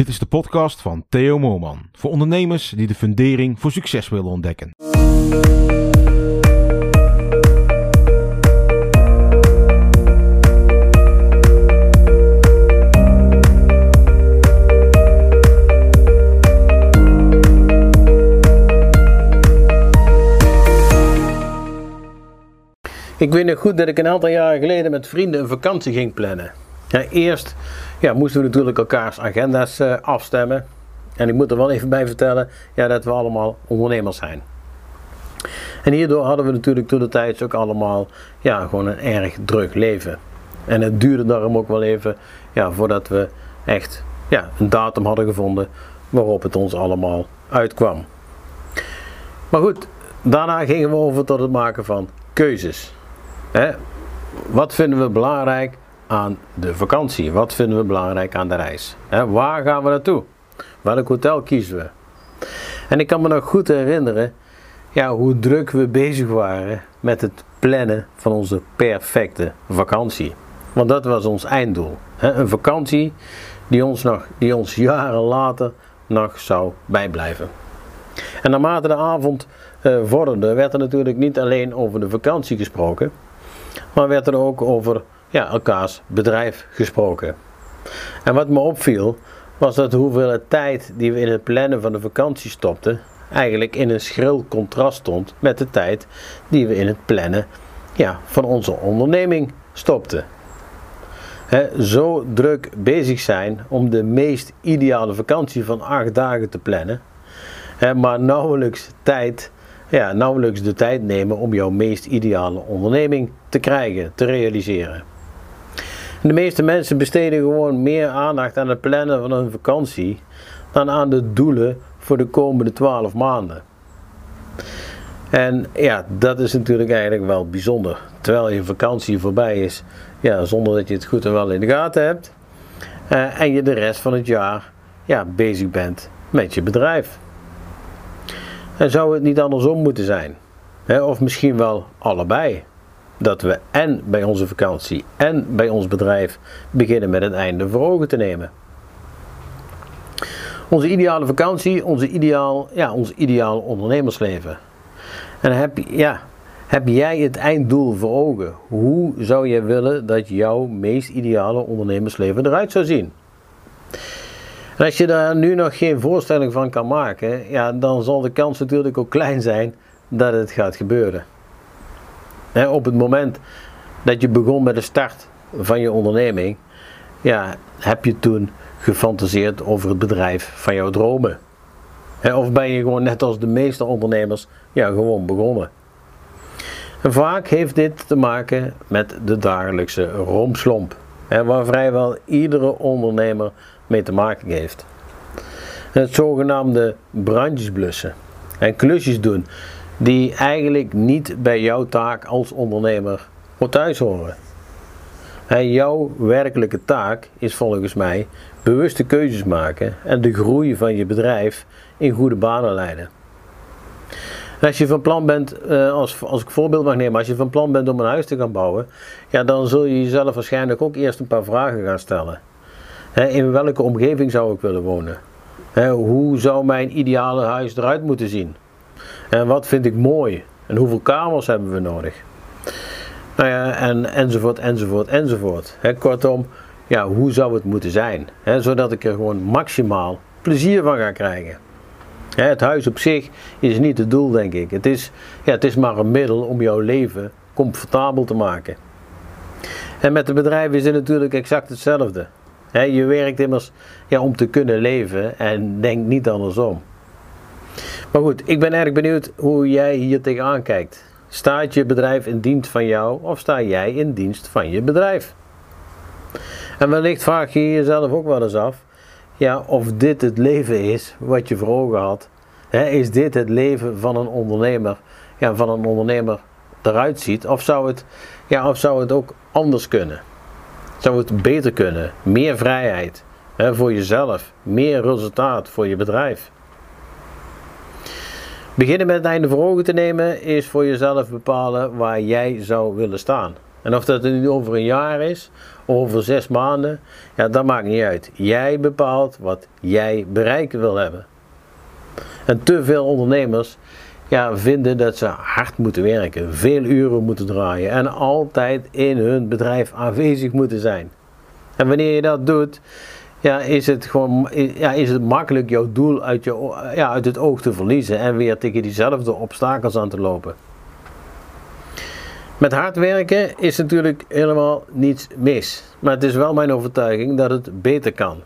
Dit is de podcast van Theo Moorman. Voor ondernemers die de fundering voor succes willen ontdekken. Ik weet nog goed dat ik een aantal jaren geleden met vrienden een vakantie ging plannen. Ja, eerst ja, moesten we natuurlijk elkaars agenda's eh, afstemmen. En ik moet er wel even bij vertellen ja, dat we allemaal ondernemers zijn. En hierdoor hadden we natuurlijk toen de tijd ook allemaal ja, gewoon een erg druk leven. En het duurde daarom ook wel even ja, voordat we echt ja, een datum hadden gevonden waarop het ons allemaal uitkwam. Maar goed, daarna gingen we over tot het maken van keuzes. Hè? Wat vinden we belangrijk aan de vakantie? Wat vinden we belangrijk aan de reis? Waar gaan we naartoe? Welk hotel kiezen we? En ik kan me nog goed herinneren ja, hoe druk we bezig waren met het plannen van onze perfecte vakantie. Want dat was ons einddoel. Een vakantie die ons, nog, die ons jaren later nog zou bijblijven. En naarmate de avond uh, vorderde, werd er natuurlijk niet alleen over de vakantie gesproken, maar werd er ook over ja, elkaars bedrijf gesproken. En wat me opviel, was dat de hoeveelheid tijd die we in het plannen van de vakantie stopten, eigenlijk in een schril contrast stond met de tijd die we in het plannen ja, van onze onderneming stopten. He, zo druk bezig zijn om de meest ideale vakantie van acht dagen te plannen, maar nauwelijks tijd ja, nauwelijks de tijd nemen om jouw meest ideale onderneming te krijgen, te realiseren. De meeste mensen besteden gewoon meer aandacht aan het plannen van een vakantie dan aan de doelen voor de komende 12 maanden. En ja, dat is natuurlijk eigenlijk wel bijzonder. Terwijl je vakantie voorbij is, ja, zonder dat je het goed en wel in de gaten hebt. Uh, en je de rest van het jaar ja, bezig bent met je bedrijf. En zou het niet andersom moeten zijn? of misschien wel allebei. Dat we en bij onze vakantie en bij ons bedrijf beginnen met het einde voor ogen te nemen. Onze ideale vakantie, onze ideaal, ja, ons ideaal ondernemersleven. En heb, ja, heb jij het einddoel voor ogen? Hoe zou je willen dat jouw meest ideale ondernemersleven eruit zou zien? En als je daar nu nog geen voorstelling van kan maken, ja, dan zal de kans natuurlijk ook klein zijn dat het gaat gebeuren. Op het moment dat je begon met de start van je onderneming, ja, heb je toen gefantaseerd over het bedrijf van jouw dromen? of ben je gewoon net als de meeste ondernemers, ja, gewoon begonnen? En vaak heeft dit te maken met de dagelijkse rompslomp, waar vrijwel iedere ondernemer mee te maken heeft. Het zogenaamde brandjes blussen en klusjes doen die eigenlijk niet bij jouw taak als ondernemer thuis horen. En jouw werkelijke taak is volgens mij bewuste keuzes maken en de groei van je bedrijf in goede banen leiden. als je van plan bent, eh, als, als ik voorbeeld mag nemen, als je van plan bent om een huis te gaan bouwen, ja, dan zul je jezelf waarschijnlijk ook eerst een paar vragen gaan stellen in welke omgeving zou ik willen wonen? hoe zou mijn ideale huis eruit moeten zien? En wat vind ik mooi? En hoeveel kamers hebben we nodig? Nou ja, en, enzovoort, enzovoort, enzovoort. kortom, ja, hoe zou het moeten zijn? zodat ik er gewoon maximaal plezier van ga krijgen. het huis op zich is niet het doel, denk ik. Het is, ja, het is maar een middel om jouw leven comfortabel te maken. En met de bedrijven is het natuurlijk exact hetzelfde je werkt immers ja, om te kunnen leven en denk niet andersom. Maar goed, ik ben erg benieuwd hoe jij hier tegenaan kijkt. Staat je bedrijf in dienst van jou of sta jij in dienst van je bedrijf? En wellicht vraag je jezelf ook wel eens af ja, of dit het leven is wat je voor ogen had. is dit het leven van een ondernemer, ja, van een ondernemer eruit ziet? Of zou het, ja, of zou het ook anders kunnen? zou het beter kunnen. Meer vrijheid voor jezelf, meer resultaat voor je bedrijf. Beginnen met het einde voor ogen te nemen is voor jezelf bepalen waar jij zou willen staan. En of dat nu over een jaar is, over zes maanden, ja, dat maakt niet uit. Jij bepaalt wat jij bereikt wil hebben. En te veel ondernemers ja, vinden dat ze hard moeten werken, veel uren moeten draaien en altijd in hun bedrijf aanwezig moeten zijn. En wanneer je dat doet, ja, is het gewoon ja, is het makkelijk jouw doel uit, je, ja, uit het oog te verliezen en weer tegen diezelfde obstakels aan te lopen. Met hard werken is natuurlijk helemaal niets mis. Maar het is wel mijn overtuiging dat het beter kan.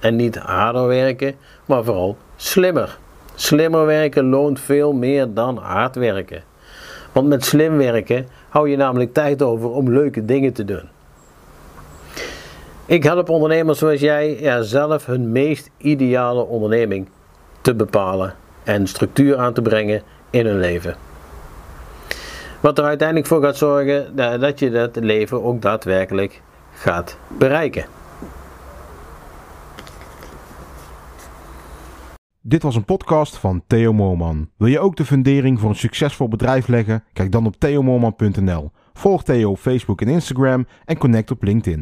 En niet harder werken, maar vooral slimmer. Slimmer werken loont veel meer dan hard werken. Want met slim werken hou je namelijk tijd over om leuke dingen te doen. Ik help ondernemers zoals jij zelf hun meest ideale onderneming te bepalen en structuur aan te brengen in hun leven. Wat er uiteindelijk voor gaat zorgen dat je dat leven ook daadwerkelijk gaat bereiken. Dit was een podcast van Theo Moorman. Wil je ook de fundering voor een succesvol bedrijf leggen? Kijk dan op theomoorman.nl. Volg Theo op Facebook en Instagram en connect op LinkedIn.